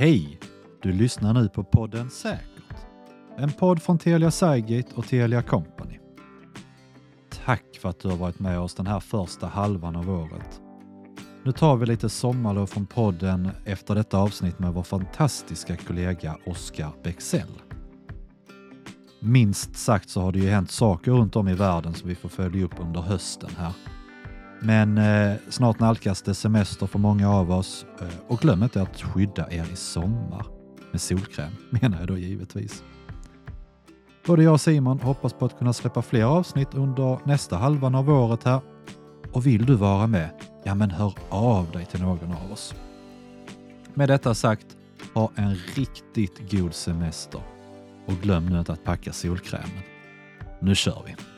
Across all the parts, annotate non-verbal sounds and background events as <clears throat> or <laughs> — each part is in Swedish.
Hej! Du lyssnar nu på podden Säkert. En podd från Telia Cygate och Telia Company. Tack för att du har varit med oss den här första halvan av året. Nu tar vi lite sommarlov från podden efter detta avsnitt med vår fantastiska kollega Oskar Bexell. Minst sagt så har det ju hänt saker runt om i världen som vi får följa upp under hösten här. Men eh, snart nalkas det semester för många av oss eh, och glöm inte att skydda er i sommar. Med solkräm <laughs> menar jag då givetvis. Både jag och Simon hoppas på att kunna släppa fler avsnitt under nästa halvan av året här. Och vill du vara med? Ja, men hör av dig till någon av oss. Med detta sagt, ha en riktigt god semester och glöm nu inte att packa solkrämen. Nu kör vi!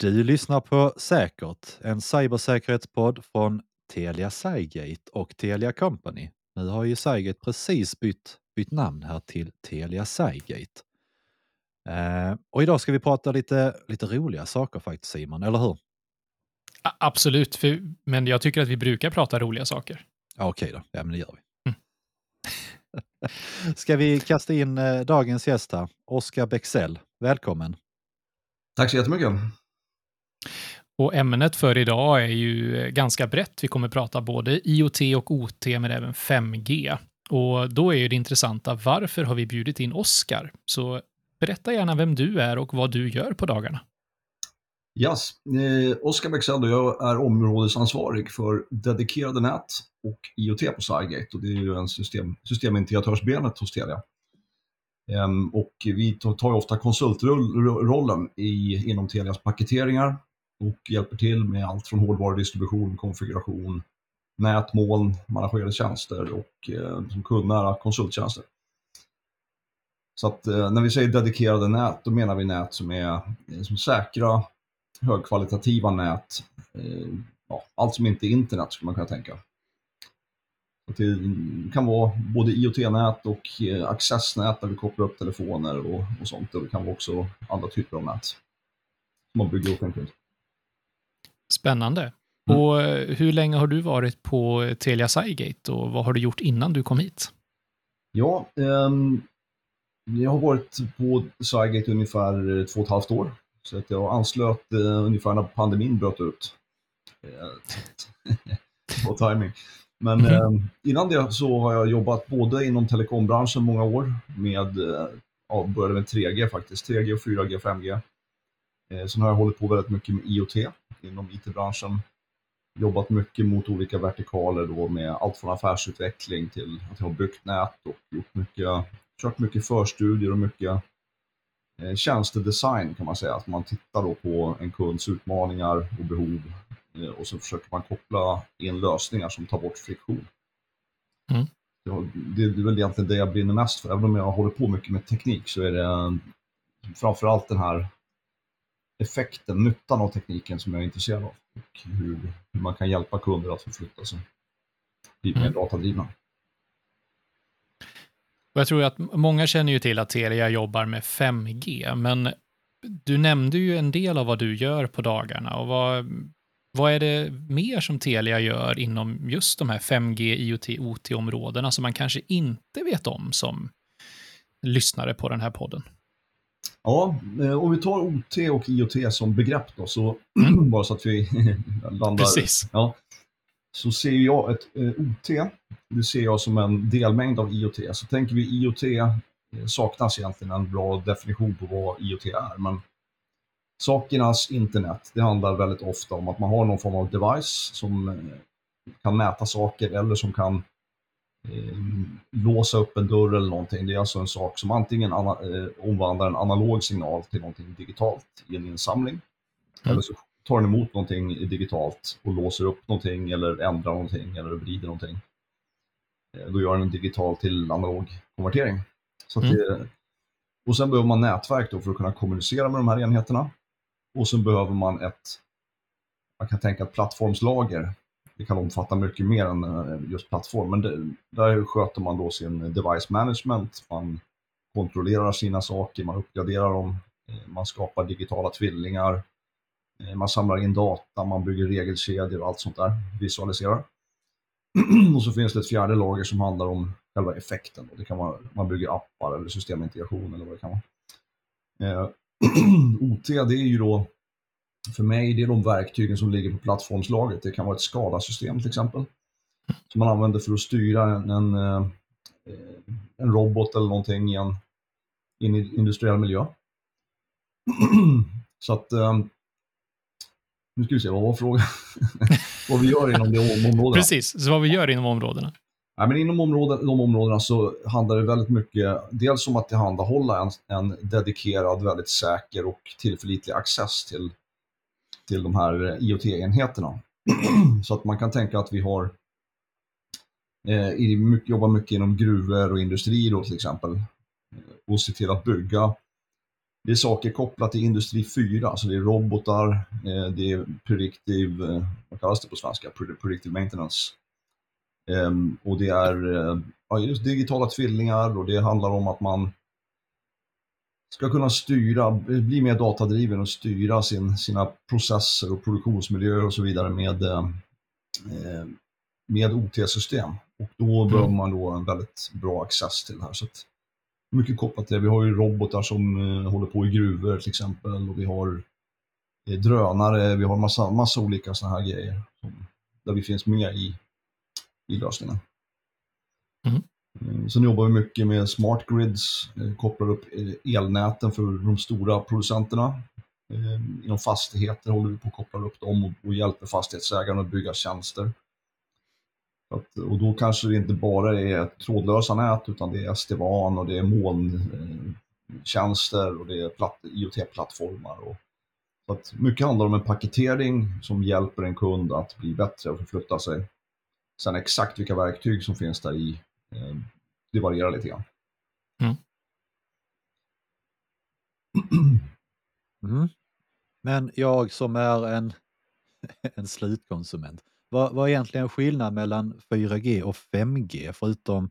Du lyssnar på Säkert, en cybersäkerhetspodd från Telia Cygate och Telia Company. Nu har ju Cygate precis bytt, bytt namn här till Telia Cygate. Eh, och idag ska vi prata lite, lite roliga saker faktiskt Simon, eller hur? A- Absolut, för, men jag tycker att vi brukar prata roliga saker. Ja, Okej då, ja men det gör vi. <laughs> ska vi kasta in eh, dagens gäst här, Oskar Bexell. Välkommen! Tack så jättemycket. Och ämnet för idag är ju eh, ganska brett. Vi kommer prata både IoT och OT, men även 5G. Och då är ju det intressanta, varför har vi bjudit in Oskar? Så berätta gärna vem du är och vad du gör på dagarna. Yes. Eh, Oskar Bexell och jag är områdesansvarig för dedikerade nät och IoT på Cygate och det är ju en system, systemintegratörsbenet hos Telia. Ehm, och vi tar tar ju ofta konsultrollen i, inom Telias paketeringar och hjälper till med allt från hårdvarudistribution, konfiguration, nät, moln, managerade tjänster och eh, som kundnära konsulttjänster. Så att eh, när vi säger dedikerade nät, då menar vi nät som är eh, som säkra, högkvalitativa nät. Eh, ja, allt som inte är internet skulle man kunna tänka. Att det kan vara både IoT-nät och eh, accessnät där vi kopplar upp telefoner och, och sånt. Och det kan vara också andra typer av nät som man bygger upp enkelt. Spännande. Mm. Och eh, hur länge har du varit på Telia Cygate och vad har du gjort innan du kom hit? Ja, ehm, jag har varit på Cygate ungefär två och ett halvt år. Så att jag anslöt eh, ungefär när pandemin bröt ut. Eh, <laughs> på timing. Men Mhm. eh, innan det så har jag jobbat både inom telekombranschen många år med, ja, började med 3G faktiskt, 3G, och 4G, och 5G. Eh, sen har jag hållit på väldigt mycket med IoT inom IT-branschen. Jobbat mycket mot olika vertikaler då med allt från affärsutveckling till att jag har byggt nät och gjort mycket, kört mycket förstudier och mycket eh, tjänstedesign kan man säga. Att man tittar då på en kunds utmaningar och behov eh, och så försöker man koppla in lösningar som tar bort friktion. Mm. Det är väl egentligen det jag brinner mest för. Även om jag håller på mycket med teknik så är det framförallt den här effekten, nyttan av tekniken som jag är intresserad av. Och hur, hur man kan hjälpa kunder att förflytta sig. Bli mer Mm. datadrivna. Och jag tror att många känner ju till att Telia jobbar med 5G, men du nämnde ju en del av vad du gör på dagarna och vad, vad är det mer som Telia gör inom just de här 5G, IoT, OT-områdena som man kanske inte vet om som lyssnare på den här podden? Ja, eh, om vi tar OT och IoT som begrepp då, så <clears throat> bara så att vi <laughs> landar... Precis. Ja, så ser jag ett eh, OT, det ser jag som en delmängd av IoT. Så tänker vi IoT, eh, saknas egentligen en bra definition på vad IoT är. Men sakernas internet, det handlar väldigt ofta om att man har någon form av device som kan mäta saker eller som kan låsa upp en dörr eller någonting. Det är alltså en sak som antingen eh, omvandlar en analog signal till någonting digitalt i en insamling. Mm. Eller så tar den emot någonting digitalt och låser upp någonting eller ändrar någonting eller vrider någonting. Eh, Då gör den en digital till analog konvertering. Så Mm. det, och sen behöver man nätverk för att kunna kommunicera med de här enheterna. Och sen behöver man ett, man kan tänka ett plattformslager. Det kan omfatta mycket mer än eh, just plattform, men det, där sköter man då sin device management, man kontrollerar sina saker, man uppgraderar dem, eh, man skapar digitala tvillingar, eh, man samlar in data, man bygger regelkedjor och allt sånt där, visualiserar. <clears throat> och så finns det ett fjärde lager som handlar om själva effekten. Det kan vara, man bygger appar eller systemintegration eller vad det kan vara. Eh, <clears throat> OT, det är ju då, för mig, det är de verktygen som ligger på plattformslaget. Det kan vara ett SCADA-system till exempel. Som man använder för att styra en, en, eh, en robot eller någonting i en, i en industriell miljö. <clears throat> Så att, eh, nu ska vi se, vad var frågan? <laughs> vad vi gör inom de områdena. Precis, så vad vi gör inom områdena. Ja, men inom områden, de områdena så handlar det väldigt mycket dels om att tillhandahålla en, en dedikerad, väldigt säker och tillförlitlig access till, till de här eh, IoT-enheterna. <clears throat> så att man kan tänka att vi har eh, mycket, jobbar mycket inom gruvor och industri då till exempel. Eh, och se till att bygga det är saker kopplat till industri 4, alltså det är robotar, eh, det är predictive, eh, vad kallas det på svenska? Predictive maintenance. Eh, och det är eh, ja, just digitala tvillingar och det handlar om att man ska kunna styra, bli mer datadriven och styra sin, sina processer och produktionsmiljöer och så vidare med, med OT-system. Och då mm. behöver man då en väldigt bra access till det här. Så mycket kopplat till det. Vi har ju robotar som eh, håller på i gruvor till exempel och vi har eh, drönare, vi har massa, massa olika sådana här grejer där vi finns med i, i lösningen. Mm. Eh, sen jobbar vi mycket med smart grids, eh, kopplar upp eh, elnäten för de stora producenterna. Inom fastigheter håller vi på att koppla upp dem och, hjälper fastighetsägarna att bygga tjänster. Att, och då kanske det inte bara är trådlösa nät utan det är SD-WAN och det är molntjänster och det är IoT-plattformar. Och, så att mycket handlar om en paketering som hjälper en kund att bli bättre och förflytta sig. Sen exakt vilka verktyg som finns där i, det varierar lite grann. Mm. <clears throat> Mm. Men jag som är en, <laughs> en slutkonsument, vad, vad är egentligen skillnaden mellan 4G och 5G förutom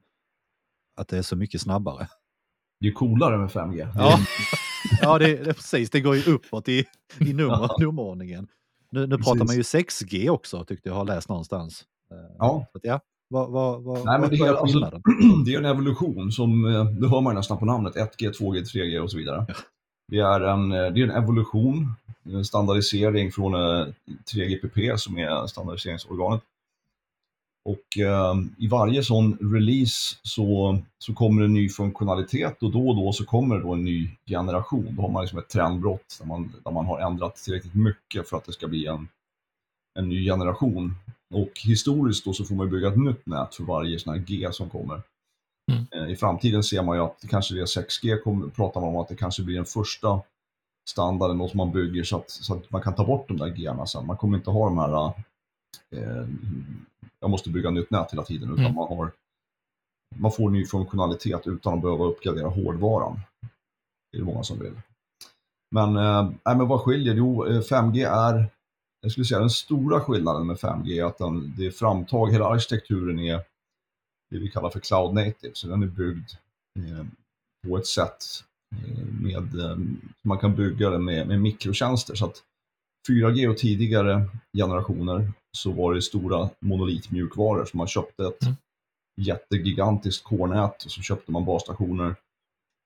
att det är så mycket snabbare? Det är coolare med 5G. Ja, <laughs> ja det, det, precis. Det går ju uppåt i, i nummer, nummerordningen. Nu, nu pratar man ju 6G också, tyckte jag har läst någonstans. Eh, ja. Så att, ja. Vad, vad, vad, Nej, men det, är, alltså, det är en evolution som, det hör man nästan på namnet, 1G, 2G, 3G och så vidare. Ja. Det, är en, det är en evolution standardisering från 3GPP eh, som är standardiseringsorganet. Och eh, i varje sån release så, så kommer en ny funktionalitet och då och då så kommer det då en ny generation. Då har man liksom ett trendbrott där man, där man har ändrat tillräckligt mycket för att det ska bli en, en ny generation. Och historiskt då så får man bygga ett nytt nät för varje sån här G som kommer. Mm. Eh, I framtiden ser man ju att det kanske det är 6G, kommer, pratar man om att det kanske blir den första standarden som man bygger så att, så att man kan ta bort de där G-arna sen. Man kommer inte ha de här, eh, jag måste bygga nytt nät hela tiden, utan mm. man, har, man får ny funktionalitet utan att behöva uppgradera hårdvaran. Det är det många som vill. Men, eh, men vad skiljer? Jo, 5G eh, är, jag skulle säga den stora skillnaden med 5G är att den, det är framtag, hela arkitekturen är det vi kallar för cloud native, så den är byggd eh, på ett sätt Eh, med, eh, man kan bygga det med, med mikrotjänster. Så att 4G och tidigare generationer så var det stora monolitmjukvaror. Så man köpte ett mm. jättegigantiskt core-nät och så köpte man basstationer.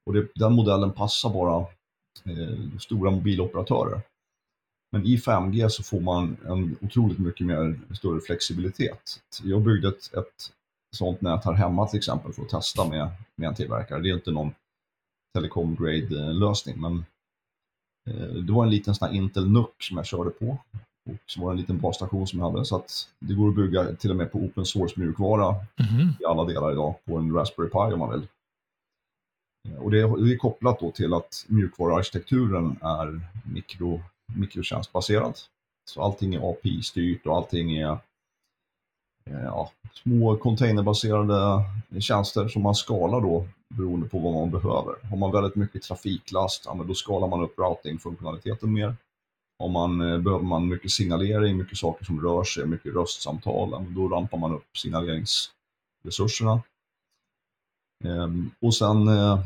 Och det, den modellen passar bara eh, stora mobiloperatörer. Men i 5G så får man en otroligt mycket mer större flexibilitet. Jag byggde ett, ett sånt nät här hemma till exempel för att testa med, med en tillverkare. Det är inte någon telecom grade lösning. Men eh, det var en liten sån här Intel NUC som jag körde på. Och så var det en liten basstation som jag hade. Så att det går att bygga till och med på open source mjukvara mm. i alla delar idag på en Raspberry Pi om man vill. Eh, och det är, det är kopplat då till att mjukvaruarkitekturen är mikro, mikrotjänstbaserad. Så allting är API-styrt och allting är eh, ja, små containerbaserade tjänster som man skalar då beroende på vad man behöver. Har man väldigt mycket trafiklast, ja, då skalar man upp routing-funktionaliteten mer. Om man, eh, behöver man mycket signalering, mycket saker som rör sig, mycket röstsamtal, då rampar man upp signaleringsresurserna. Ehm, och sen eh,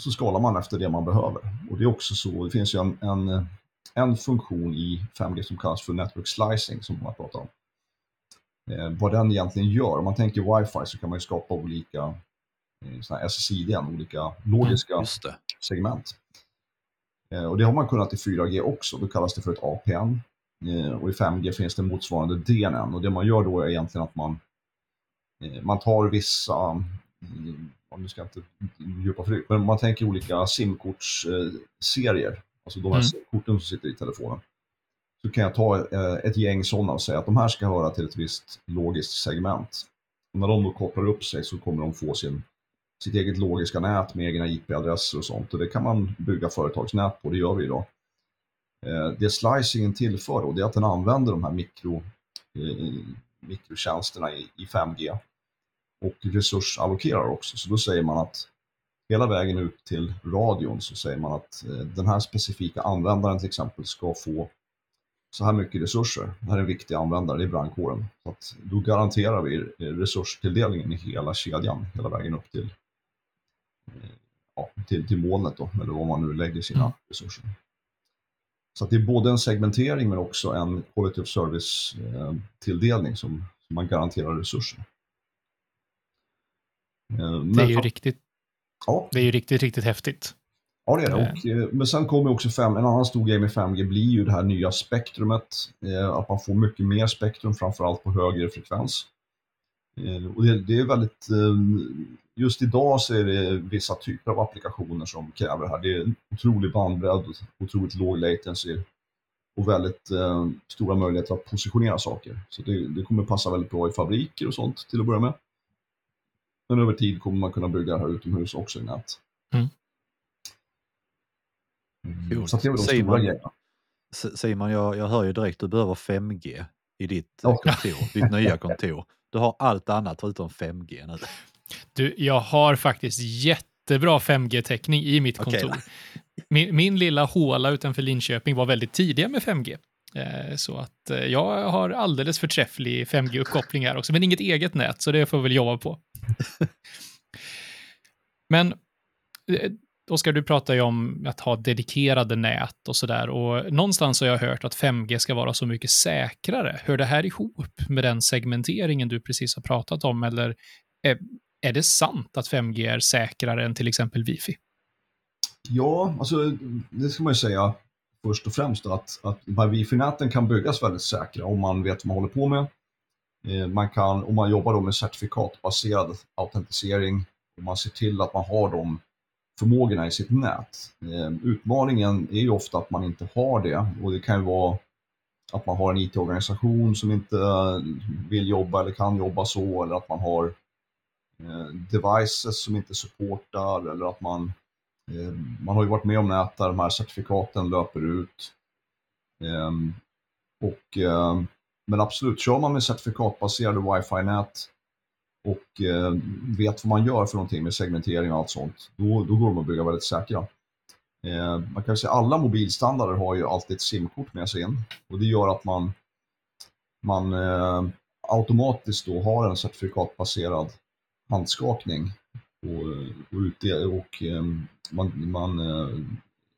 så skalar man efter det man behöver. Och det är också så, det finns ju en, en, en funktion i 5G som kallas för network slicing som man pratar om. Eh, vad den egentligen gör, om man tänker wifi så kan man ju skapa olika eh, såna SSID, olika logiska mm, segment. Eh, och det har man kunnat i 4G också, då kallas det för ett APN. Eh, och i 5G finns det motsvarande DNN och det man gör då är egentligen att man, eh, man tar vissa om du ska inte djupa för men man tänker olika simkortsserier, alltså de här mm. simkorten som sitter i telefonen. Så kan jag ta ett gäng sådana och säga att de här ska höra till ett visst logiskt segment. Och när de då kopplar upp sig så kommer de få sin sitt eget logiska nät med egna IP-adresser och sånt. Och det kan man bygga företagsnät på, det gör vi idag. Eh, det slicingen tillför då, det är att den använder de här mikro, eh, mikrotjänsterna i, i 5G och resursallokerar också. Så då säger man att hela vägen ut till radion så säger man att eh, den här specifika användaren till exempel ska få så här mycket resurser. Det här är en viktig användare, det är brandkåren. Så att då garanterar vi resurstilldelningen i hela kedjan, hela vägen upp till ja, till, till molnet då, eller var man nu lägger sina mm. resurser. Så att det är både en segmentering men också en quality of service-tilldelning eh, som, som man garanterar resurser. Eh, det är ju riktigt, ja. det är ju riktigt, riktigt häftigt. Ja, det är det. Eh. Och, eh, men sen kommer också fem, en annan stor grej med 5G blir ju det här nya spektrumet. Eh, att man får mycket mer spektrum, framförallt på högre frekvens. Och det, det, är väldigt just idag så är det vissa typer av applikationer som kräver det här. Det är otrolig bandbredd, otroligt låg latency och väldigt stora möjligheter att positionera saker. Så det, det, kommer passa väldigt bra i fabriker och sånt till att börja med. Men över tid kommer man kunna bygga här utomhus också i nät. Mm. Mm. Så det är väl de Simon, stora grejerna. Simon, jag, jag hör ju direkt, du behöver 5G i ditt oh. kontor, ditt nya kontor. Du har allt annat förutom 5G nu. Du, jag har faktiskt jättebra 5G-täckning i mitt kontor. Okay. Min, min, lilla håla utanför Linköping var väldigt tidiga med 5G. Eh, så att eh, jag har alldeles förträfflig 5G-uppkoppling här också, men inget eget nät, så det får vi väl jobba på. <laughs> men eh, Oskar, du pratar ju om att ha dedikerade nät och sådär. Och någonstans har jag hört att 5G ska vara så mycket säkrare. Hör det här ihop med den segmenteringen du precis har pratat om? Eller är det sant att 5G är säkrare än till exempel Wifi? Ja, alltså det ska man ju säga först och främst att, att Wifi-näten kan byggas väldigt säkra om man vet vad man håller på med. Eh, man kan, om man jobbar då med certifikatbaserad autentisering och man ser till att man har de förmågorna i sitt nät. Eh, utmaningen är ju ofta att man inte har det och det kan ju vara att man har en IT-organisation som inte vill jobba eller kan jobba så eller att man har Eh, devices som inte supportar eller att man Eh, man har ju varit med om nät där de här certifikaten löper ut. Ehm, och, ehm, men absolut, kör man med certifikatbaserade wifi-nät och eh, vet vad man gör för någonting med segmentering och allt sånt, då, då går de att bygga väldigt säkra. Ehm, man kan säga att alla mobilstandarder har ju alltid ett sim-kort med sig in och det gör att man, man eh, automatiskt då har en certifikatbaserad handskakning och, och, ute, och ehm, man, man äh,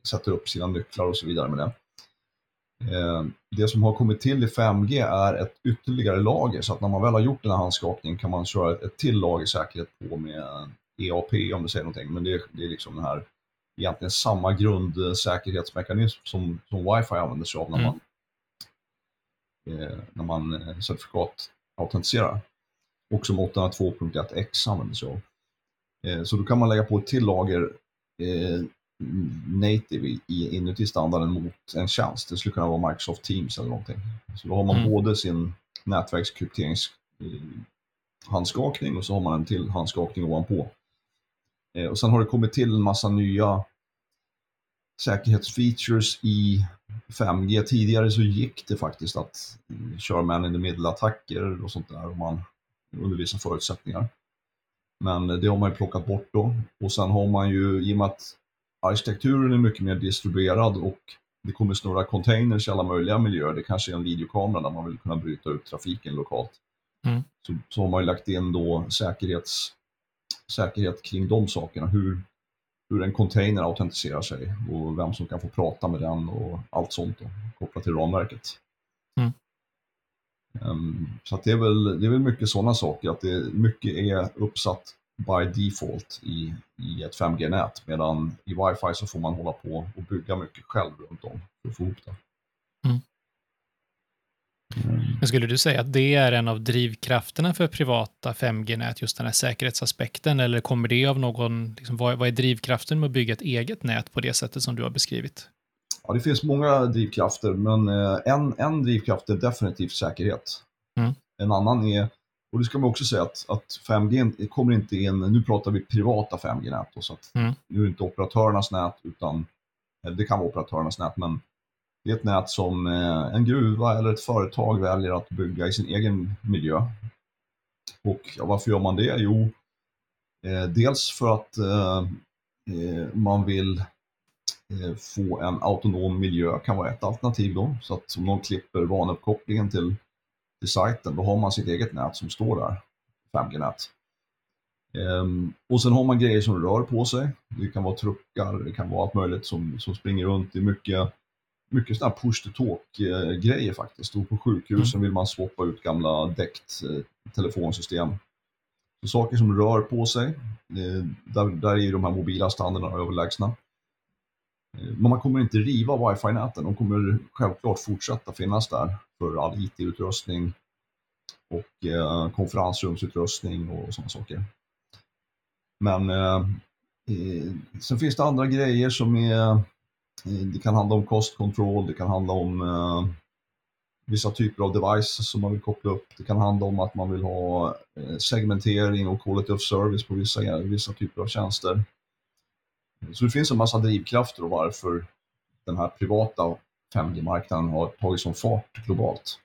sätter upp sina nycklar och så vidare med det. Eh, det som har kommit till i 5G är ett ytterligare lager så att när man väl har gjort den här handskakningen kan man köra ett, ett till lager säkerhet på med EAP om du säger någonting. Men det, det är liksom den här egentligen samma grundsäkerhetsmekanism som, som wifi använder sig av när mm. man, eh, när man eh, certifikat autentiserar och som 802.1x använder sig av. Eh, så då kan man lägga på ett till lager eh, native i, inuti standarden mot en tjänst. Det skulle kunna vara Microsoft Teams eller någonting. Så då har man mm. både sin nätverkskrypteringshandskakning och så har man en till handskakning ovanpå. Eh, och sen har det kommit till en massa nya säkerhetsfeatures i 5G. Tidigare så gick det faktiskt att köra man in the middle-attacker och sånt där. Och man under vissa förutsättningar. Men det har man ju plockat bort då. Och sen har man ju, i och med att arkitekturen är mycket mer distribuerad och det kommer snurra containers i alla möjliga miljöer. Det kanske är en videokamera där man vill kunna bryta ut trafiken lokalt. Mm. Så, så har man ju lagt in då säkerhets, säkerhet kring de sakerna. Hur, hur en container autentiserar sig och vem som kan få prata med den och allt sånt då, kopplat till ramverket. Mm. Um, så det, är väl, det är väl mycket sådana saker, att det, mycket är uppsatt by default i, i ett 5G-nät, medan i wifi så får man hålla på och bygga mycket själv runt om för att få ihop det. Mm. Mm. Men skulle du säga att det är en av drivkrafterna för privata 5G-nät, just den här säkerhetsaspekten, eller kommer det av någon, liksom, vad, vad är drivkraften med att bygga ett eget nät på det sättet som du har beskrivit? Ja, det finns många drivkrafter, men eh, en, en drivkraft är definitivt säkerhet. Mm. En annan är, och det ska man också säga att, att 5G kommer inte in, nu pratar vi privata 5G-nät, då, så att Mm. nu är det inte operatörernas nät, utan eller det kan vara operatörernas nät, men det är ett nät som eh, en gruva eller ett företag väljer att bygga i sin egen miljö. Och ja, varför gör man det? Jo, eh, dels för att eh, eh, man vill eh, Eh, få en autonom miljö kan vara ett alternativ då. Så att om någon klipper vanuppkopplingen till, till sajten, då har man sitt eget nät som står där, 5G-nät. Um, ehm, och sen har man grejer som rör på sig. Det kan vara truckar, det kan vara allt möjligt som, som springer runt. Det är mycket, mycket sådana här push-to-talk-grejer eh, faktiskt. Och på sjukhusen vill man swappa ut gamla däckt eh, telefonsystem. Så saker som rör på sig, där, där är ju de här mobila standarderna överlägsna. Eh, men man kommer inte riva wifi-näten, de kommer självklart fortsätta finnas där för all IT-utrustning och eh, konferensrumsutrustning och sådana saker. Men eh, eh, sen finns det andra grejer som är, eh, det kan handla om cost control, det kan handla om eh, vissa typer av devices som man vill koppla upp. Det kan handla om att man vill ha eh, segmentering och quality of service på vissa, vissa typer av tjänster. Så det finns en massa drivkrafter och varför den här privata 5G-marknaden har tagit sån fart globalt.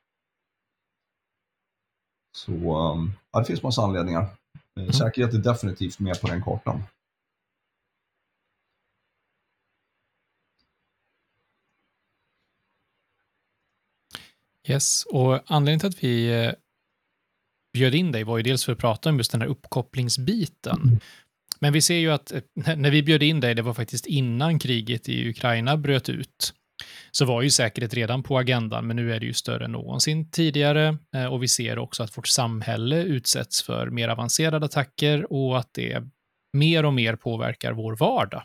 Så um, ja, det finns massa anledningar. Eh, Säkerhet är definitivt med på den kartan. Yes, och anledningen till att vi eh, bjöd in dig var ju dels för att prata om just den här uppkopplingsbiten. Men vi ser ju att eh, <laughs> när vi bjöd in dig, det var faktiskt innan kriget i Ukraina bröt ut, så var ju säkerhet redan på agendan, men nu är det ju större än någonsin tidigare. eh, Och vi ser också att vårt samhälle utsätts för mer avancerade attacker och att det mer och mer påverkar vår vardag.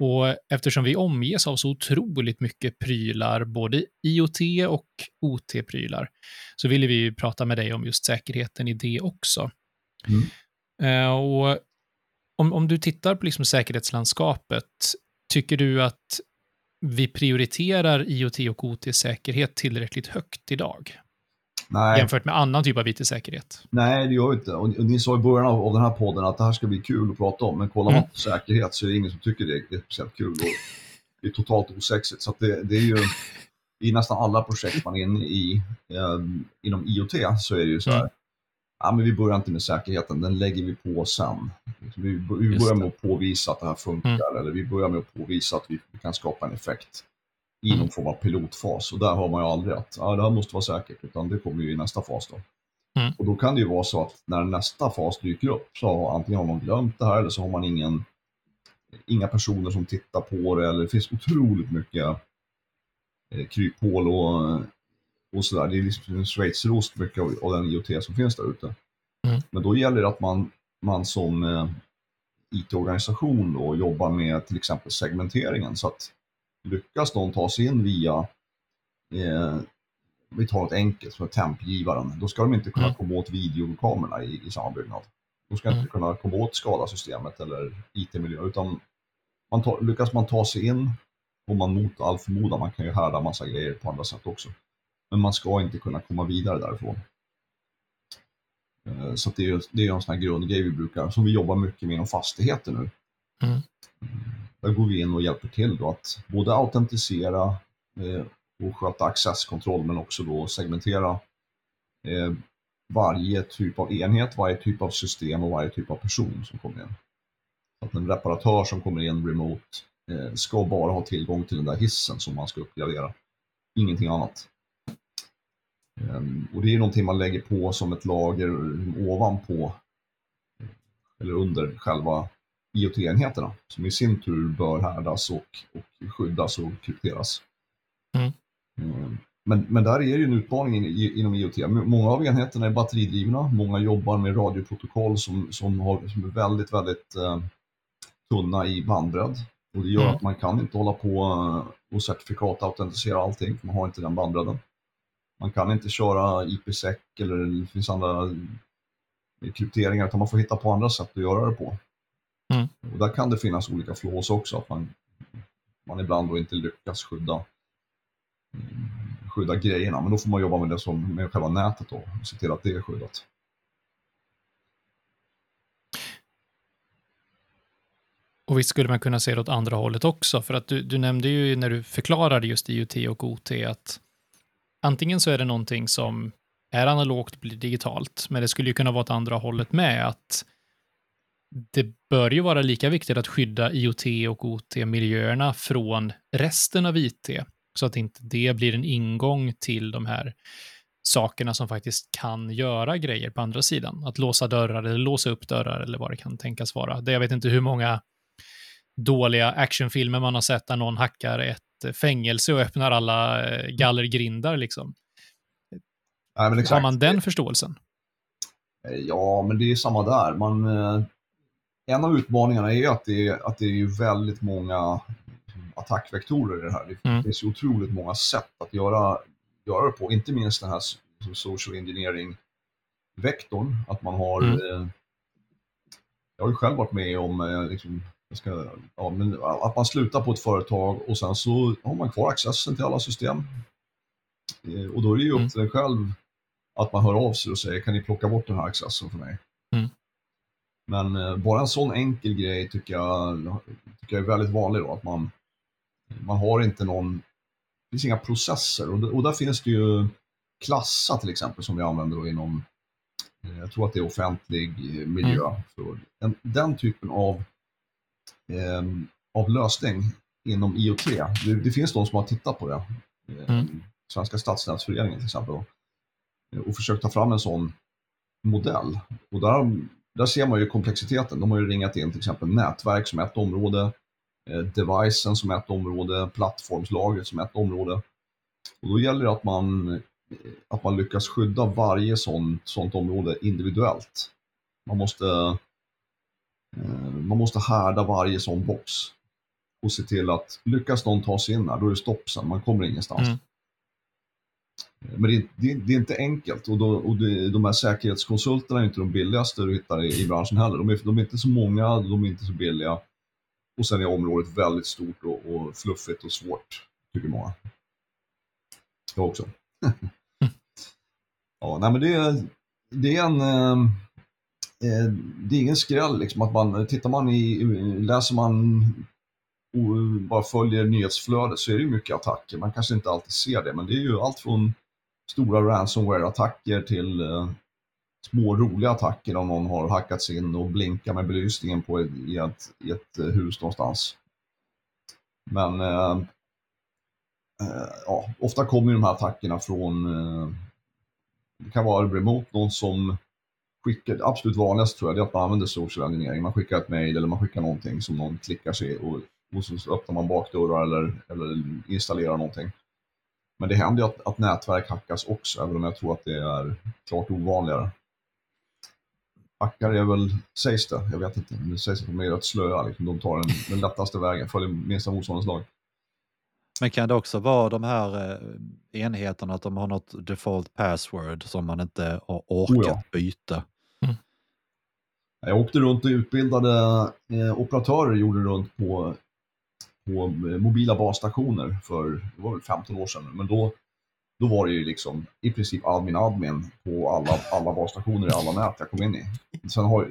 Och eftersom vi omges av så otroligt mycket prylar, både IoT och OT-prylar, så ville vi ju prata med dig om just säkerheten i det också. Mm. Eh, och om, om du tittar på liksom säkerhetslandskapet, tycker du att vi prioriterar IoT och OT-säkerhet tillräckligt högt idag? Nej, Jämfört med annan typ av IT-säkerhet? nej, det gör vi inte. Och ni sa i början av, av den här podden att det här ska bli kul att prata om, men kollar man Mm. på säkerhet så är det ingen som tycker det är speciellt kul. Och det är totalt osexigt. Så det, det är ju i nästan alla projekt man är inne i eh, inom IoT så är det ju så här. Mm. Ja, men vi börjar inte med säkerheten, den lägger vi på sen. Vi, vi börjar med att påvisa att det här funkar, eller vi börjar med att påvisa att vi, vi kan skapa en effekt i någon Mm. form av pilotfas. Och där har man ju aldrig att ja, det här måste vara säkert, utan det kommer ju i nästa fas då. Mm. Och då kan det ju vara så att när nästa fas dyker upp så har antingen har man glömt det här eller så har man ingen, inga personer som tittar på det eller det finns otroligt mycket eh, kryphål och, och sådär. Det är liksom en schweizerost mycket av, av den IoT som finns där ute. Mm. Men då gäller det att man, man som eh, IT-organisation då jobbar med till exempel segmenteringen så att lyckas någon ta sig in via eh, vi tar ett enkelt som tempgivaren, då ska de inte kunna Mm. komma åt videokamerorna i, i samma byggnad. De ska inte Mm. kunna komma åt skadasystemet eller IT-miljö, utan man tar, lyckas man ta sig in och man mot all förmodan, man kan ju härda massa grejer på andra sätt också. Men man ska inte kunna komma vidare därifrån. Eh, Så det är det är en sån här grundgrej vi brukar, som vi jobbar mycket med inom fastigheter nu. Mm. Där går vi in och hjälper till då att både autentisera eh, och sköta accesskontroll men också då segmentera eh, varje typ av enhet, varje typ av system och varje typ av person som kommer in. Så att en reparatör som kommer in remote eh, ska bara ha tillgång till den där hissen som man ska uppgradera. Ingenting annat. Ehm, och det är någonting man lägger på som ett lager ovanpå eller under själva IoT-enheterna som i sin tur bör härdas och, och skyddas och krypteras. Mm. Ehm, men, men där är ju en utmaning inom IoT. Många av enheterna är batteridrivna, många jobbar med radioprotokoll som, som, har, som är väldigt, väldigt eh, tunna i bandbredd. Och det gör mm. att man kan inte hålla på eh, och certifikatautentisera allting, för man har inte den bandbredden. Man kan inte köra IPsec eller det finns andra krypteringar, utan man får hitta på andra sätt att göra det på. Mm. Och där kan det finnas olika flaws också, att man, man ibland då inte lyckas skydda, skydda grejerna. Men då får man jobba med det som med själva nätet då, och se till att det är skyddat. Och visst skulle man kunna se det åt andra hållet också, för att du, du nämnde ju när du förklarade just IoT och OT att antingen så är det någonting som är analogt blir digitalt, men det skulle ju kunna vara åt andra hållet med, att det bör ju vara lika viktigt att skydda IoT och OT-miljöerna från resten av IT, så att inte det blir en ingång till de här sakerna som faktiskt kan göra grejer på andra sidan. Att låsa dörrar eller låsa upp dörrar eller vad det kan tänkas vara. Det jag vet inte hur många dåliga actionfilmer man har sett där någon hackar ett fängelse och öppnar alla eh, gallergrindar liksom. Nej, men exakt. Har man den förståelsen? Eh, ja, men det är samma där. Man, eh, en av utmaningarna är att det att det är väldigt många attackvektorer i det här. Det mm. finns otroligt många sätt att göra, göra det på, inte minst den här social engineering-vektorn. Att man har mm. eh, jag har ju själv varit med om eh, liksom, ska, ja, men att man slutar på ett företag och sen så har man kvar accessen till alla system. Eh, och då är det ju upp mm. till en själv att man hör av sig och säger kan ni plocka bort den här accessen för mig? Mm. Men eh, bara en sån enkel grej tycker jag, tycker jag är väldigt vanlig då, att man, man har inte någon, det finns inga processer och, och där finns det ju Klassa till exempel som vi använder då inom, eh, jag tror att det är offentlig miljö. Mm. För den, den typen av av lösning inom IoT. Det, det, finns de som har tittat på det. Eh, mm. Svenska stadsnätsföreningen till exempel. Och försökt ta fram en sån modell. Och där, där ser man ju komplexiteten. De har ju ringat in till exempel nätverk som ett område, eh, devicen som ett område, plattformslagret som ett område. Och då gäller det att man, att man lyckas skydda varje sånt, sånt område individuellt. Man måste Eh, man måste härda varje sån box och se till att lyckas någon ta sig in här, då är det stopp sen, man kommer ingenstans. Mm. Eh, men det, det, det, är inte enkelt och, då, och det, de här säkerhetskonsulterna är inte de billigaste du hittar i, i branschen heller. De är, de är, inte så många, de är inte så billiga. Och sen är området väldigt stort och, och fluffigt och svårt, tycker många. Jag också. <laughs> ja, nej men det, det är en... Eh, det är ingen skräll liksom att man, tittar man i, läser man och bara följer nyhetsflödet så är det mycket attacker. Man kanske inte alltid ser det, men det är ju allt från stora ransomware-attacker till eh, små roliga attacker om någon har hackats in och blinkar med belysningen på ett, i, ett, i ett eh, hus någonstans. Men eh, eh, ja, ofta kommer de här attackerna från, eh, det kan vara mot någon som skickar, det absolut vanligaste tror jag, det är att man använder social engineering. Man skickar ett mail eller man skickar någonting som någon klickar sig och, och så öppnar man bakdörrar eller, eller installerar någonting. Men det händer ju att, att nätverk hackas också, även om jag tror att det är klart ovanligare. Hackare är väl, sägs det, jag vet inte, det sägs att de är rätt slöa, liksom. de tar den, den lättaste vägen, följer minsta motståndets lag. Men kan det också vara de här eh, enheterna att de har något default password som man inte har orkat oh ja. byta? Jag åkte runt och utbildade eh, operatörer, gjorde runt på, på eh, mobila basstationer för, det var väl 15 år sedan, men då, då var det ju liksom i princip admin-admin på alla, alla basstationer i alla nät jag kom in i. Sen har,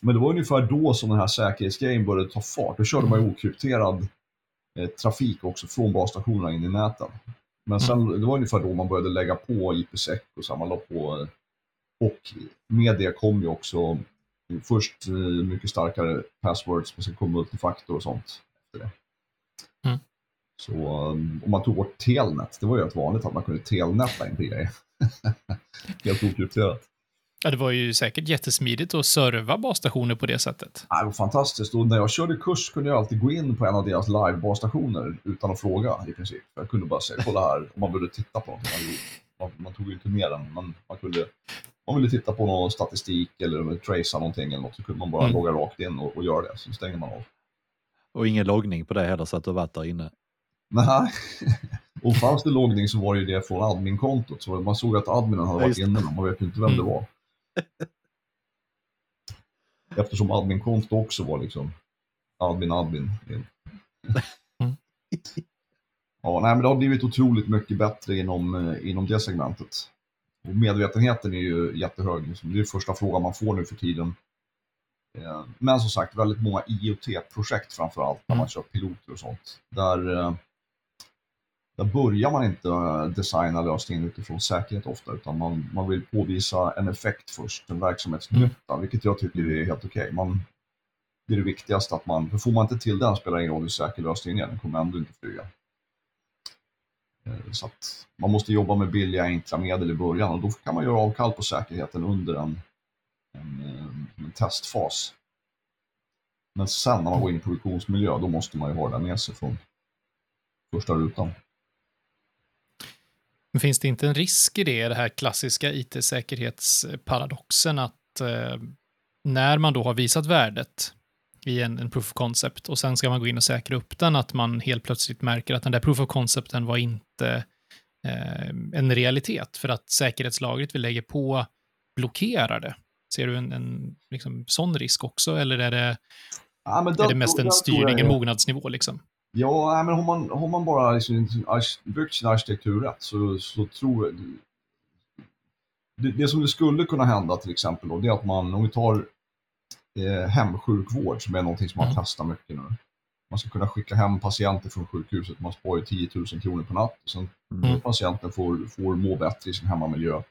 men det var ungefär då som den här säkerhetsgrejen började ta fart. Då körde man ju okrypterad eh, trafik också från basstationerna in i näten. Men sen, det var ungefär då man började lägga på IPsec och så man la på och med det kom ju också först eh, mycket starkare passwords, men sen kom multifaktor och sånt efter det. Så um, om man tog bort telnet, det var ju rätt vanligt att man kunde telnetta in grejer. <laughs> Helt okrypterat. Ja, det var ju säkert jättesmidigt att serva basstationer på det sättet. Ja, det var fantastiskt. Och när jag körde kurs kunde jag alltid gå in på en av deras live-basstationer utan att fråga i princip. Jag kunde bara säga, kolla här, om man behövde titta på någonting. Man, man tog ju inte med den, men man kunde man ville titta på någon statistik eller tracea någonting eller något så kunde man bara mm. logga rakt in och, och göra det, så stänger man av. Och ingen loggning på det heller så att du varit där inne? Nej, <laughs> och fanns det loggning så var det ju det från adminkontot. Så man såg att adminen hade varit inne, men man vet inte vem det mm. var. <laughs> Eftersom adminkontot också var liksom admin, admin. Mm. Ja, nej, men det har blivit otroligt mycket bättre inom, eh, inom det segmentet. Och medvetenheten är ju jättehög. Liksom. Det är första frågan man får nu för tiden. Eh, men som sagt, väldigt många IoT-projekt framför allt när man kör piloter och sånt. Där, eh, där börjar man inte designa lösningen utifrån säkerhet ofta, utan man, man vill påvisa en effekt först, en verksamhetsnytta, mm. vilket jag tycker är helt okej. Okay. det är det viktigaste att man, för får man inte till den spelar det ingen roll hur säker lösningen är, den kommer ändå inte flyga. Eh, så att man måste jobba med billiga, enkla medel i början och då kan man göra avkall på säkerheten under en, en, eh, en testfas. Men sen när man går in i produktionsmiljö, då måste man ju ha det med sig från första rutan. Men finns det inte en risk i det, den här klassiska it-säkerhetsparadoxen, att eh, när man då har visat värdet i en, en proof of concept och sen ska man gå in och säkra upp den, att man helt plötsligt märker att den där proof of concepten var inte eh, en realitet för att säkerhetslagret vi lägger på blockerar det. Ser du en, en liksom, sån risk också eller är det, ja, är det mest en styrning, en mognadsnivå liksom? Ja, men har man, har man bara liksom, byggt sin arkitektur rätt så, så tror jag... Det, det som det skulle kunna hända till exempel då, det är att man, om vi tar eh, hemsjukvård som är någonting som man mm. testar mycket nu. Man ska kunna skicka hem patienter från sjukhuset, man sparar 10 000 kronor per natt. Sen mm. patienten får, får må bättre i sin hemmamiljö.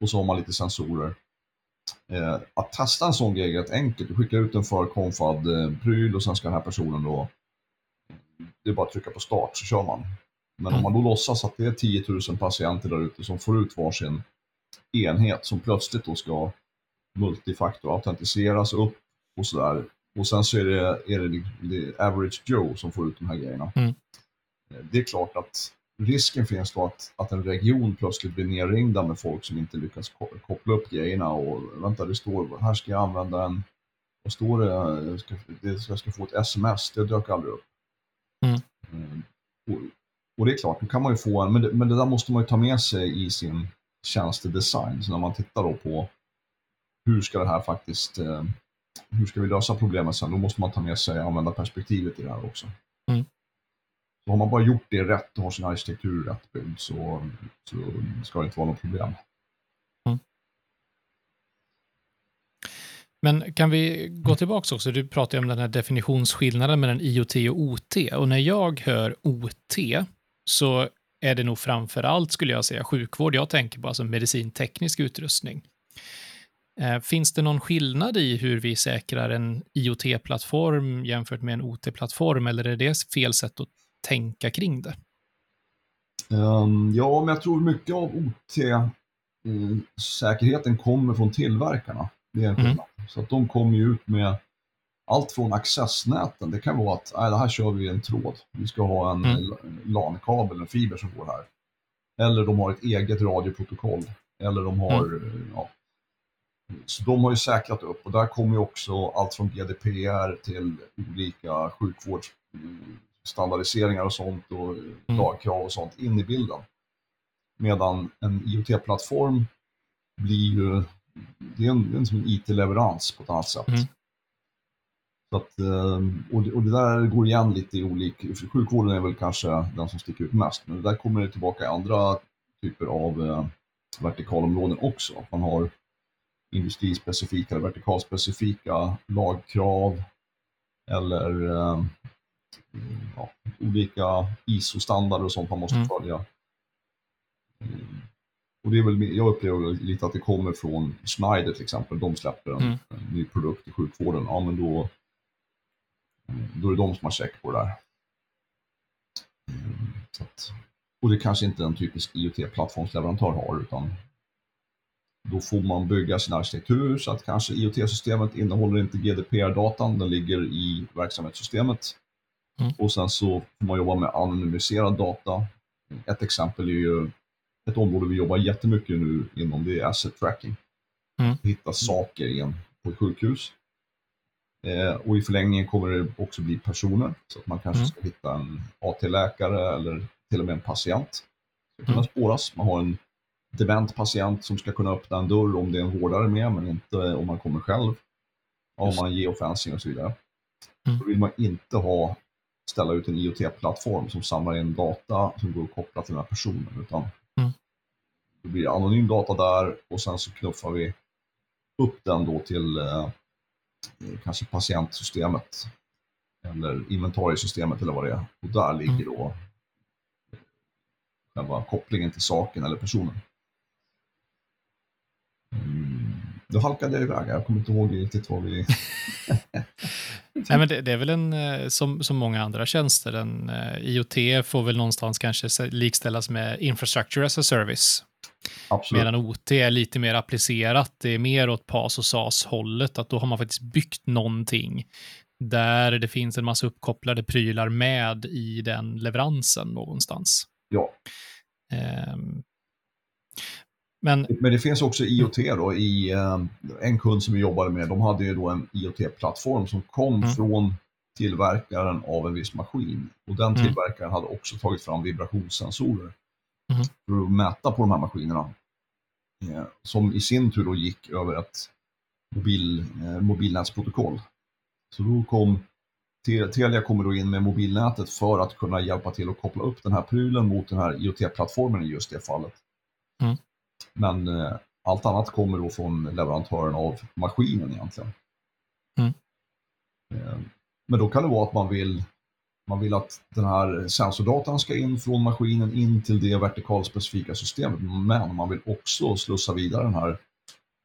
Och så har man lite sensorer. Eh, att testa en sån grej är rätt enkelt. Du skickar ut en förkonfad eh, pryl och sen ska den här personen då, det är bara att trycka på start så kör man. Men mm. om man då låtsas att det är 10 000 patienter där ute som får ut varsin enhet som plötsligt då ska multifaktor-autentiseras upp och sådär. Och sen så är det, är det, det average Joe som får ut de här grejerna. Mm. Det är klart att risken finns då att, att en region plötsligt blir nerringda med folk som inte lyckas koppla upp grejerna och vänta, det står, här ska jag använda en, vad står det, jag ska, jag ska få ett sms, det dök aldrig upp. Mm. Eh, och, och, det är klart, då kan man ju få en, men det, men det där måste man ju ta med sig i sin tjänstedesign. Så när man tittar då på hur ska det här faktiskt, eh, hur ska vi lösa problemet sen? Då måste man ta med sig användarperspektivet i det här också. Mm. Så har man bara gjort det rätt och har sin arkitektur rätt byggd så, så ska det inte vara något problem. Mm. Men kan vi gå tillbaka också? Du pratar om den här definitionsskillnaden mellan IoT och OT. Och när jag hör OT så är det nog framför allt, skulle jag säga, sjukvård jag tänker på, alltså medicinteknisk utrustning. Eh, finns det någon skillnad i hur vi säkrar en IoT-plattform jämfört med en OT-plattform, eller är det fel sätt att tänka kring det? Um, ja, men jag tror mycket av OT-säkerheten eh, kommer från tillverkarna. Det är en Mm. Så att de kommer ju ut med allt från accessnäten. Det kan vara att nej, det här kör vi en tråd. Vi ska ha en mm. LAN-kabel, en fiber som går här. Eller de har ett eget radioprotokoll. Eller de har mm. ja, så de har ju säkrat upp och där kommer ju också allt från GDPR till olika sjukvårdsstandardiseringar och sånt och mm. lagkrav och sånt in i bilden. Medan en IoT-plattform blir ju, det är en, en, en IT-leverans på ett annat sätt. Mm. Så att, eh, och, det, och det där går igen lite i olika, sjukvården är väl kanske den som sticker ut mest, men det där kommer det tillbaka i andra typer av eh, vertikalområden också. Man har industrispecifika eller vertikalspecifika lagkrav eller eh, ja, olika ISO-standarder och sånt man måste mm. följa. Mm. Och det är väl, jag upplever lite att det kommer från Schneider till exempel. De släpper en, mm. en ny produkt i sjukvården. Ja, men då, då är det de som har check på det där. Så att, och det kanske inte en typisk IoT-plattformsleverantör har, utan då får man bygga sin arkitektur så att kanske IoT-systemet innehåller inte GDPR-datan, den ligger i verksamhetssystemet. Mm. Och sen så får man jobba med anonymiserad data. Ett exempel är ju ett område vi jobbar jättemycket nu inom, det är asset tracking. Mm. Hitta saker igen på ett sjukhus. Eh, och i förlängningen kommer det också bli personer, så att man kanske Mm. ska hitta en AT-läkare eller till och med en patient. Det Mm. spåras. Man har en dement patient som ska kunna öppna en dörr om det är en vårdare med, men inte om man kommer själv. Om man är geofencing och så vidare. Mm. Då vill man inte ha, ställa ut en IoT-plattform som samlar in data som går att koppla till den här personen, utan Mm. det blir anonym data där och sen så knuffar vi upp den då till eh, kanske patientsystemet eller inventariesystemet eller vad det är. Och där ligger då själva kopplingen till saken eller personen. Då halkade jag iväg, jag kommer inte ihåg riktigt vad vi... <laughs> Nej, men det, det är väl en, eh, som, som många andra tjänster, en eh, IoT får väl någonstans kanske likställas med infrastructure as a service. Absolut. Medan OT är lite mer applicerat, det är mer åt PAS och SAS-hållet, att då har man faktiskt byggt någonting där det finns en massa uppkopplade prylar med i den leveransen någonstans. Ja. Ehm, men, Men det finns också IoT då i eh, en kund som vi jobbade med. De hade ju då en IoT-plattform som kom Mm. från tillverkaren av en viss maskin. Och den Mm. tillverkaren hade också tagit fram vibrationssensorer Mm. för att mäta på de här maskinerna. Eh, som i sin tur då gick över ett mobil, eh, mobilnätsprotokoll. Så då kom Te- Telia kommer då in med mobilnätet för att kunna hjälpa till att koppla upp den här prylen mot den här IoT-plattformen i just det fallet. Mm. Men eh, allt annat kommer då från leverantören av maskinen egentligen. Mm. Eh, men då kan det vara att man vill, man vill att den här sensordatan ska in från maskinen in till det vertikalspecifika systemet. Men man vill också slussa vidare den här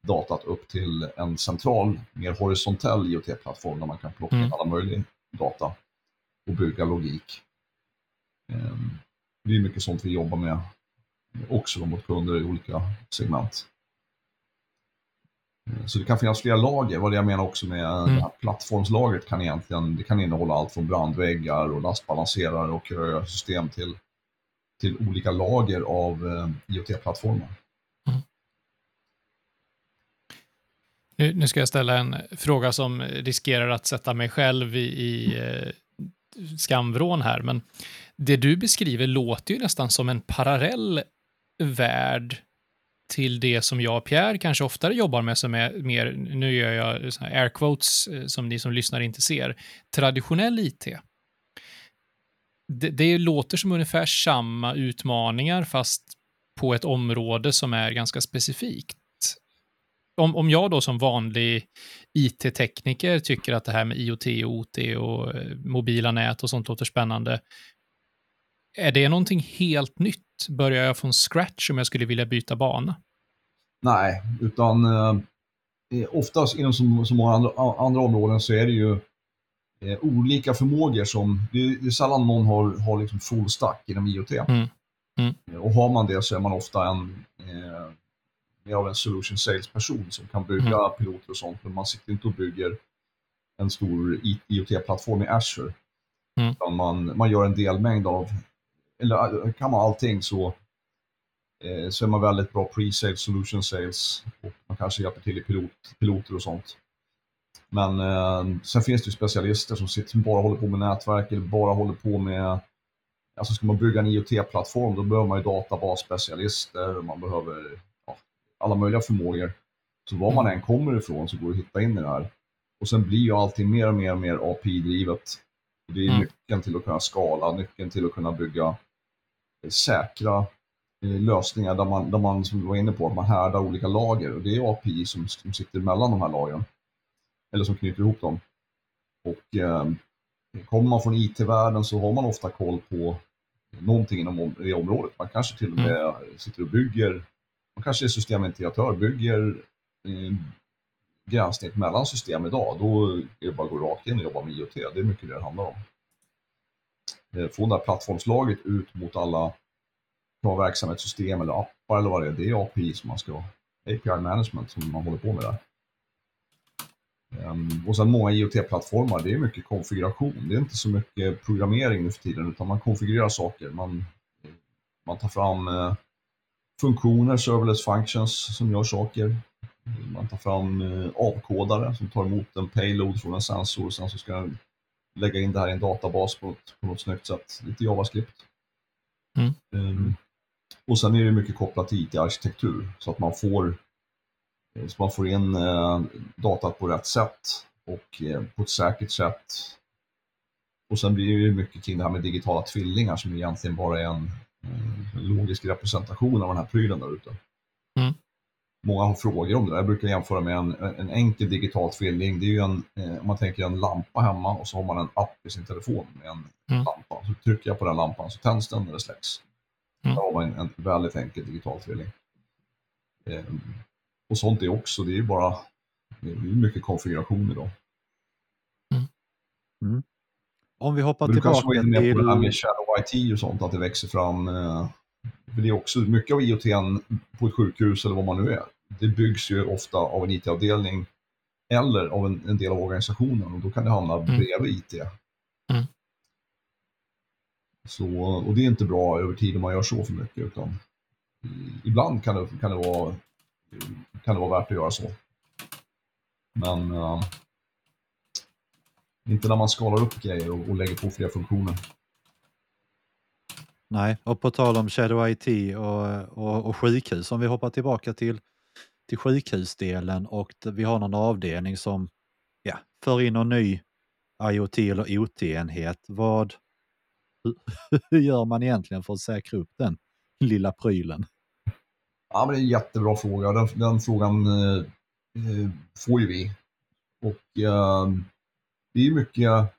datat upp till en central, mer horisontell IoT-plattform där man kan plocka in Mm. alla möjliga data och bygga logik. Eh, Det är mycket sånt vi jobbar med också mot kunder i olika segment. Eh, Så det kan finnas flera lager. Vad jag menar också med Mm. plattformslagret kan egentligen det kan innehålla allt från brandväggar och lastbalanserare och system till, till olika lager av eh, IoT-plattformar. Nu, nu ska jag ställa en fråga som riskerar att sätta mig själv i, i eh, skamvrån här, men det du beskriver låter ju nästan som en parallell värld till det som jag och Pierre kanske oftare jobbar med som är mer, nu gör jag såna här air quotes eh, som ni som lyssnar inte ser, traditionell IT. Det, det låter som ungefär samma utmaningar fast på ett område som är ganska specifikt om, om jag då som vanlig IT-tekniker tycker att det här med IoT och OT och eh, mobila nät och sånt låter spännande, är det någonting helt nytt? Börjar jag från scratch om jag skulle vilja byta bana? Nej, utan eh, eh, oftast inom så, så många andra, andra områden så är det ju eh, olika förmågor som, det är, det är sällan någon har, har liksom full stack inom IoT. Mm. Mm. Eh, Och har man det så är man ofta en, eh, mer av en solution sales-person som kan bygga Mm. piloter och sånt, men man sitter inte och bygger en stor IoT-plattform i Azure. Mm. Utan man, man gör en delmängd av, eller eh, kan man allting så, eh, så är man väldigt bra pre-sales, solution sales och man kanske hjälper till i pilot, piloter och sånt. Men eh, sen finns det ju specialister som, sitter, som bara håller på med nätverk eller bara håller på med Alltså ska man bygga en IoT-plattform då behöver man ju databasspecialister, man behöver ja, alla möjliga förmågor. Så var man än kommer ifrån så går det att hitta in i det här. Och sen blir ju allting mer och mer och mer API-drivet. Och Det är Mm. nyckeln till att kunna skala, nyckeln till att kunna bygga säkra eh, lösningar där man, där man, som vi var inne på, att man härdar olika lager. Och det är API som, som sitter mellan de här lagren. Eller som knyter ihop dem. Och eh, kommer man från IT-världen så har man ofta koll på någonting inom om- det området. Man kanske till och med sitter och bygger, man kanske är systemintegratör, bygger eh, gränssnitt mellan system idag. Då är det bara att gå rakt in och jobba med IoT. Det är mycket det det handlar om eh, det här plattformslaget ut mot alla ta verksamhetssystem eller appar eller vad det är. Det är API som man ska, API management som man håller på med där. Um, och sen många IoT-plattformar, det är mycket konfiguration. Det är inte så mycket programmering nu för tiden, utan man konfigurerar saker. Man, man tar fram uh, funktioner, serverless functions, som gör saker. Man tar fram uh, avkodare som tar emot en payload från en sensor och sen så ska den lägga in det här i en databas på något, på något snyggt sätt. Lite JavaScript. Mm. Um, och sen är det mycket kopplat till IT-arkitektur så att man får Eh, så man får in eh, datat på rätt sätt och eh, på ett säkert sätt. Och sen blir det ju mycket kring det här med digitala tvillingar som egentligen bara är en, en logisk representation av den här prylen där ute. Mm. Många har frågor om det där. Jag brukar jämföra med en, en enkel digital tvilling. Det är ju en, om man tänker en lampa hemma och så har man en app i sin telefon med en mm. lampa. Så trycker jag på den lampan så tänds den eller släcks. Mm. Då har man en, en väldigt enkel digital tvilling. Och sånt är också, det är ju bara det är mycket konfiguration idag. Mm. Mm. Om vi hoppar tillbaka till... Du kanske var inne på det här med Shadow IT och sånt, att det växer fram. Eh, för det är också mycket av IoT på ett sjukhus eller vad man nu är. Det byggs ju ofta av en IT-avdelning eller av en, en, del av organisationen och då kan det hamna mm. bredvid IT. Mm. Så, och det är inte bra över tid om man gör så för mycket utan ibland kan det, kan det vara kan det vara värt att göra så. Men uh, inte när man skalar upp grejer och, och lägger på fler funktioner. Nej, och på tal om Shadow IT och, och, och sjukhus, om vi hoppar tillbaka till, till sjukhusdelen och vi har någon avdelning som ja, för in någon ny IoT eller OT-enhet. Vad, <laughs> hur gör man egentligen för att säkra upp den lilla prylen? Ja, men det är en jättebra fråga. Den, den frågan eh, eh får ju vi. Och eh, det är mycket,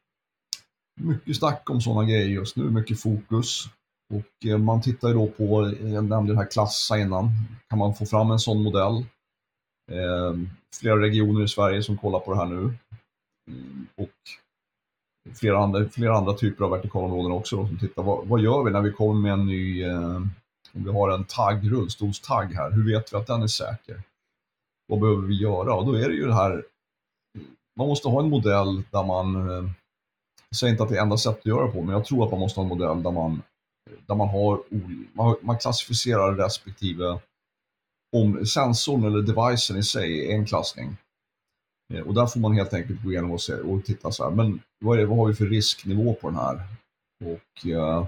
mycket snack om sådana grejer just nu, mycket fokus. Och eh, man tittar ju då på, eh, jag nämnde den här Klassa innan, kan man få fram en sån modell? Eh, flera regioner i Sverige som kollar på det här nu. Mm, och flera andra, flera andra typer av vertikalområden också då, som tittar, vad, vad gör vi när vi kommer med en ny om vi har en tagg, rullstolstagg här, hur vet vi att den är säker? Vad behöver vi göra? Och då är det ju det här, man måste ha en modell där man, jag säger inte att det är enda sättet att göra på, men jag tror att man måste ha en modell där man, där man har, man, man klassificerar respektive om sensorn eller devicen i sig är en klassning. Eh, och där får man helt enkelt gå igenom och, se, och titta så här, men vad, är, vad har vi för risknivå på den här? Och Eh,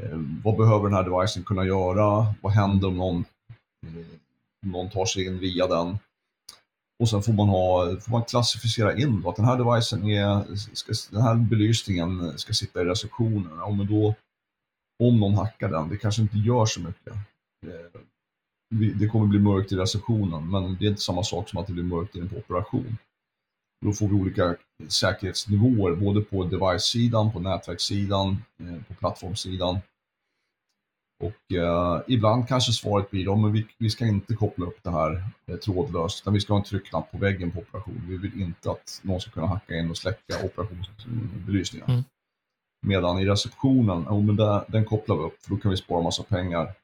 eh vad behöver den här devicen kunna göra? Vad händer om någon, eh, om någon tar sig in via den? Och sen får man, ha, får man klassificera in att den här devicen är, ska, den här belysningen ska sitta i receptionen. Ja, men då, om någon hackar den, det kanske inte gör så mycket. Eh, det kommer bli mörkt i receptionen, men det är inte samma sak som att det blir mörkt inne på operation. Då får vi olika säkerhetsnivåer, både på device-sidan, på nätverkssidan, eh, på plattformssidan. Och eh, ibland kanske svaret blir att vi, vi ska inte koppla upp det här eh, trådlöst, utan vi ska ha en tryckknapp på väggen på operation. Vi vill inte att någon ska kunna hacka in och släcka operationsbelysningen. Mm. Medan i receptionen, oh, men där, den kopplar vi upp, för då kan vi spara massa pengar.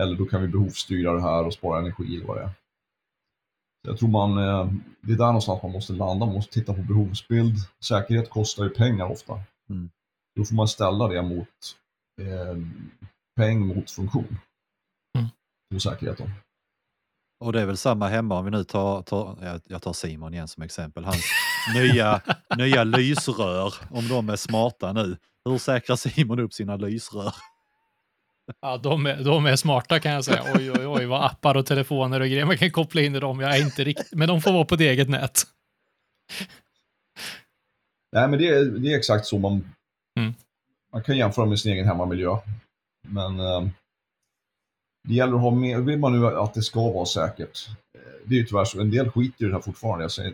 Eller då kan vi behovsstyra det här och spara energi eller vad det är. Jag tror man, eh, det är där någonstans man måste landa, man måste titta på behovsbild. Säkerhet kostar ju pengar ofta. Mm. Då får man ställa det mot eh, peng mot funktion. Mm. Osäkerheten. Och det är väl samma hemma om vi nu tar, tar jag tar Simon igen som exempel, hans <laughs> nya, nya lysrör, om de är smarta nu. Hur säkrar Simon upp sina lysrör? Ja, de är, de är smarta kan jag säga. Oj, oj, oj, vad appar och telefoner och grejer man kan koppla in i dem. Jag är inte riktigt, men de får vara på ett eget nät. Nej, men det är, det är exakt så man, mm. man kan jämföra med sin egen hemmamiljö. Men eh, det gäller att ha med, vill man nu att det ska vara säkert. Eh, det är ju tyvärr så, en del skiter i det här fortfarande. Säger,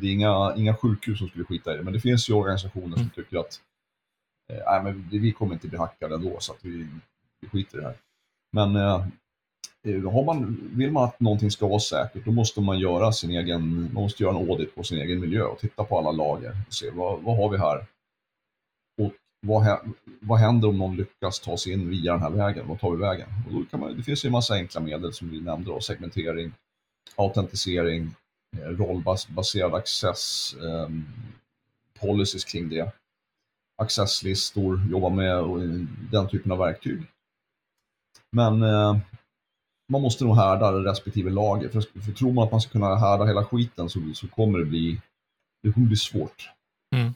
det är inga, inga sjukhus som skulle skita i det, men det finns ju organisationer som mm. tycker att eh, men vi kommer inte bli hackade ändå, så att vi, vi skiter i det här. Men eh, har man, vill man att någonting ska vara säkert, då måste man göra sin egen, man måste göra en audit på sin egen miljö och titta på alla lager och se vad, vad har vi här? Och vad, vad händer om någon lyckas ta sig in via den här vägen? Vad tar vi vägen? Och då kan man, det finns ju en massa enkla medel som vi nämnde, då, segmentering, autentisering, eh, rollbaserad access, eh, policies kring det, accesslistor, jobba med den typen av verktyg. Men eh, man måste nog härda respektive lager. För, för tror man att man ska kunna härda hela skiten så, så kommer det bli, det kommer bli svårt. Mm.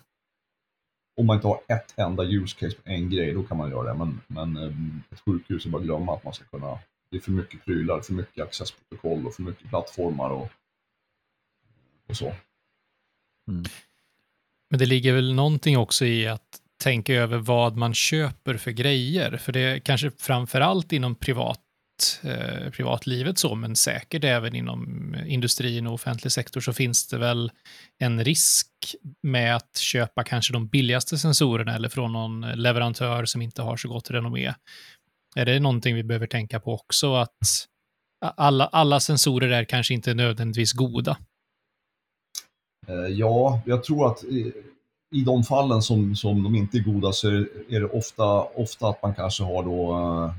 Om man inte har ett enda use case på en grej, då kan man göra det. Men, men eh, ett sjukhus är bara glömma att man ska kunna, det är för mycket prylar, för mycket accessprotokoll och för mycket plattformar och, och så. Mm. Men det ligger väl någonting också i att tänka över vad man köper för grejer. För det är kanske framför allt inom privat, eh, privatlivet så, men säkert även inom industrin och offentlig sektor så finns det väl en risk med att köpa kanske de billigaste sensorerna eller från någon leverantör som inte har så gott renommé. Är det någonting vi behöver tänka på också? Att alla, alla sensorer är kanske inte nödvändigtvis goda. Eh, ja, jag tror att i de fallen som, som de inte är goda så är det ofta, ofta att man kanske har då, eh,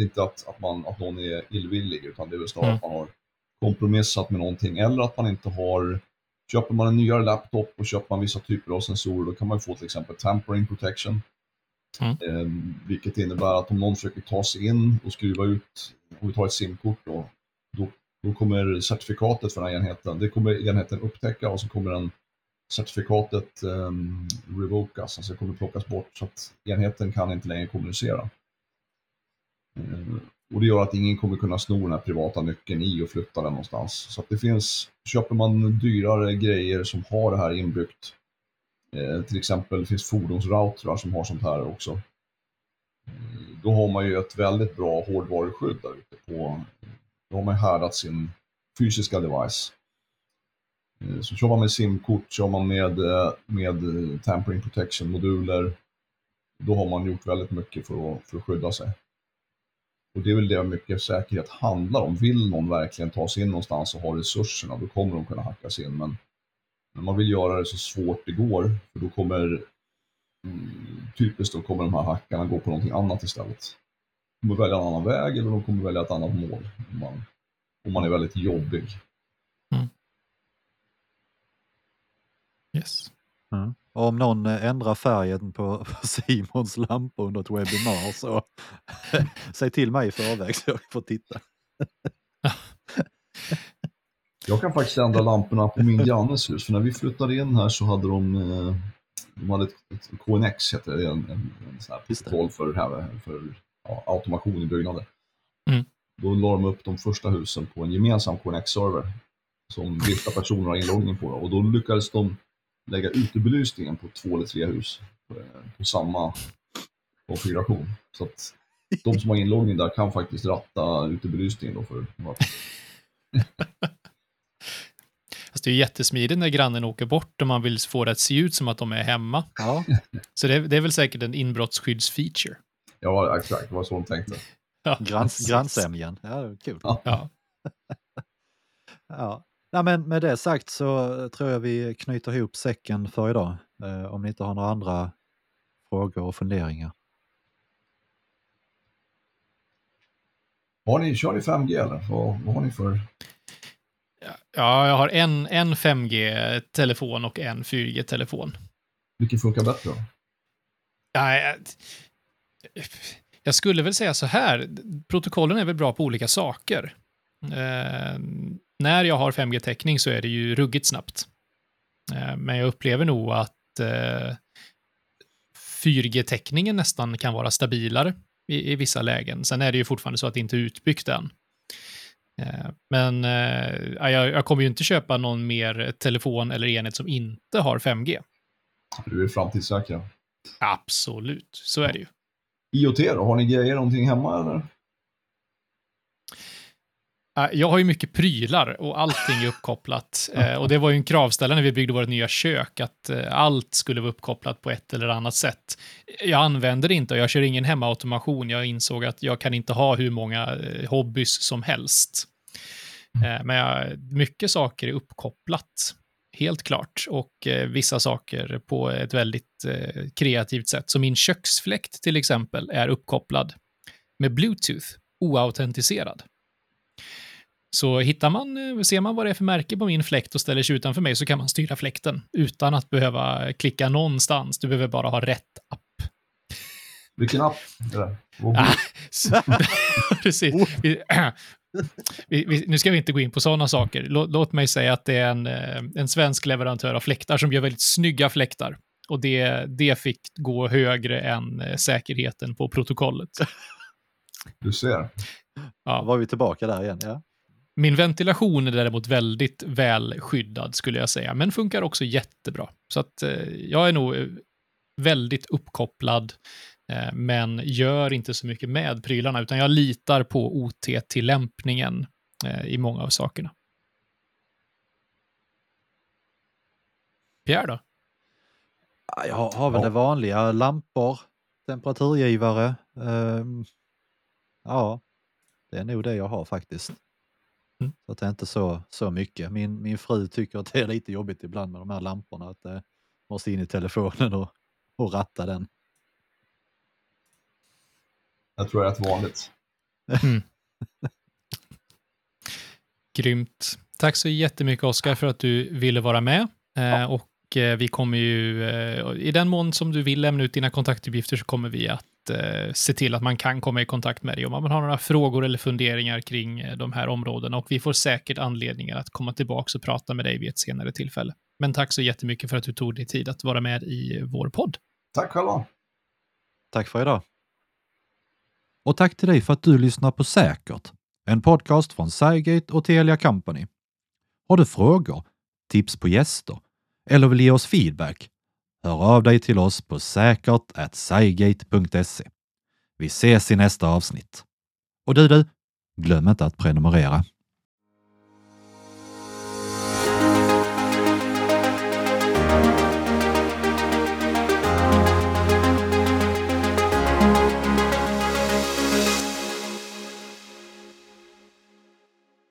inte att, att, man, att någon är illvillig, utan det är väl snarare mm. att man har kompromissat med någonting, eller att man inte har, köper man en nyare laptop och köper man vissa typer av sensorer, då kan man få till exempel tampering protection. Mm. Eh, vilket innebär att om någon försöker ta sig in och skruva ut, om vi tar ett simkort då, då, då kommer certifikatet för den här enheten, det kommer enheten upptäcka och så kommer den certifikatet um, revokas, alltså kommer plockas bort så att enheten kan inte längre kommunicera. Uh, och det gör att ingen kommer kunna sno den här privata nyckeln i och flytta den någonstans. Så att det finns, köper man dyrare grejer som har det här inbyggt, Eh, till exempel det finns fordonsroutrar som har sånt här också. Eh, då har man ju ett väldigt bra hårdvaruskydd där ute på, då har man härdat sin fysiska device. Eh, så kör man med simkort, kör man med, med tampering protection-moduler, då har man gjort väldigt mycket för att, för att skydda sig. Och det är väl det mycket säkerhet handlar om. Vill någon verkligen ta sig in någonstans och ha resurserna, då kommer de kunna hacka sig in. Men, men man vill göra det så svårt det går, för då kommer mm, typiskt då kommer de här hackarna gå på någonting annat istället. De kommer välja en annan väg eller de kommer välja ett annat mål om man, om man är väldigt jobbig. Mm. Yes. Mm. om någon eh, ändrar färgen på, på Simons lampa under ett webbinar så <laughs> säg till mig i förväg så jag får titta. <laughs> jag kan faktiskt ändra lamporna på min grannes hus, för när vi flyttade in här så hade de, eh, de hade ett, ett KNX, heter det, en, en, en sån här protokoll för, här, för ja, automation i byggnader. Mm. Då la de upp de första husen på en gemensam KNX-server som vissa personer har inloggning på. Och då lyckades de lägga utebelysningen på två eller tre hus på samma konfiguration. Så att de som har inloggning där kan faktiskt ratta utebelysningen då för Fast <laughs> det är jättesmidigt när grannen åker bort och man vill få det att se ut som att de är hemma. Ja. Så det är, det är väl säkert en inbrottsskyddsfeature. Ja, exakt. Det var så de tänkte. Ja. Grans, grannsämjan. Ja, kul. Ja. ja. ja. Ja, men med det sagt så tror jag vi knyter ihop säcken för idag. Eh, om ni inte har några andra frågor och funderingar. Har ni, kör ni 5G eller? Vad, vad har ni för? Ja, jag har en, en 5G-telefon och en 4G-telefon. Vilken funkar bättre? Ja, jag, jag skulle väl säga så här, protokollen är väl bra på olika saker. Eh, när jag har 5G-täckning så är det ju ruggigt snabbt. Eh, men jag upplever nog att 4G-täckningen eh, nästan kan vara stabilare i, i, vissa lägen. Sen är det ju fortfarande så att det inte är utbyggt än. Eh, men jag, jag kommer ju inte köpa någon mer telefon eller enhet som inte har 5G. Du är framtidssäker. Absolut, så är det ju. IoT då, har ni grejer någonting hemma eller? Jag har ju mycket prylar och allting är uppkopplat. <laughs> Eh, och det var ju en kravställare när vi byggde vårt nya kök, att eh, allt skulle vara uppkopplat på ett eller annat sätt. Jag använder det inte och jag kör ingen hemmaautomation. Jag insåg att jag kan inte ha hur många eh, hobbys som helst. Men jag, mycket saker är uppkopplat helt klart. Och eh, vissa saker på ett väldigt eh, kreativt sätt. Så min köksfläkt till exempel är uppkopplad med Bluetooth, oautentiserad. Så hittar man, eh, ser man vad det är för märke på min fläkt och ställer sig utanför mig så kan man styra fläkten utan att behöva klicka någonstans. Du behöver bara ha rätt app. Vilken app? Ah, <laughs> <laughs> Precis. Vi, <clears throat> vi, vi, nu ska vi inte gå in på sådana saker. Låt, låt mig säga att det är en, eh, en svensk leverantör av fläktar som gör väldigt snygga fläktar. Och det, det fick gå högre än eh, säkerheten på protokollet. Du ser. Då Ja. var vi tillbaka där igen. Ja. Min ventilation är däremot väldigt väl skyddad skulle jag säga, men funkar också jättebra. Så att eh, jag är nog eh, väldigt uppkopplad, eh, men gör inte så mycket med prylarna, utan jag litar på OT-tillämpningen eh, i många av sakerna. Pierre då? Ja, Jag har, har väl Ja. det vanliga, lampor, temperaturgivare. ehm, ja, det är nog det jag har faktiskt. Mm. Så att det är inte så, så mycket. Min, min fru tycker att det är lite jobbigt ibland med de här lamporna. Att det måste in i telefonen och, och ratta den. Jag tror det är rätt vanligt. Grymt. Tack så jättemycket Oskar för att du ville vara med. Eh, och eh, vi kommer ju, eh, i den mån som du vill lämna ut dina kontaktuppgifter så kommer vi att eh, se till att man kan komma i kontakt med dig om man har några frågor eller funderingar kring eh, de här områdena. Och vi får säkert anledningar att komma tillbaka och prata med dig vid ett senare tillfälle. Men tack så jättemycket för att du tog dig tid att vara med i vår podd. Tack själva. Tack för idag. Och tack till dig för att du lyssnar på Säkert, en podcast från Cygate och Telia Company. Har du frågor, tips på gäster eller vill ge oss feedback? Hör av dig till oss på säkert.sigate.se Vi ses i nästa avsnitt. Och du, du, glöm inte att prenumerera.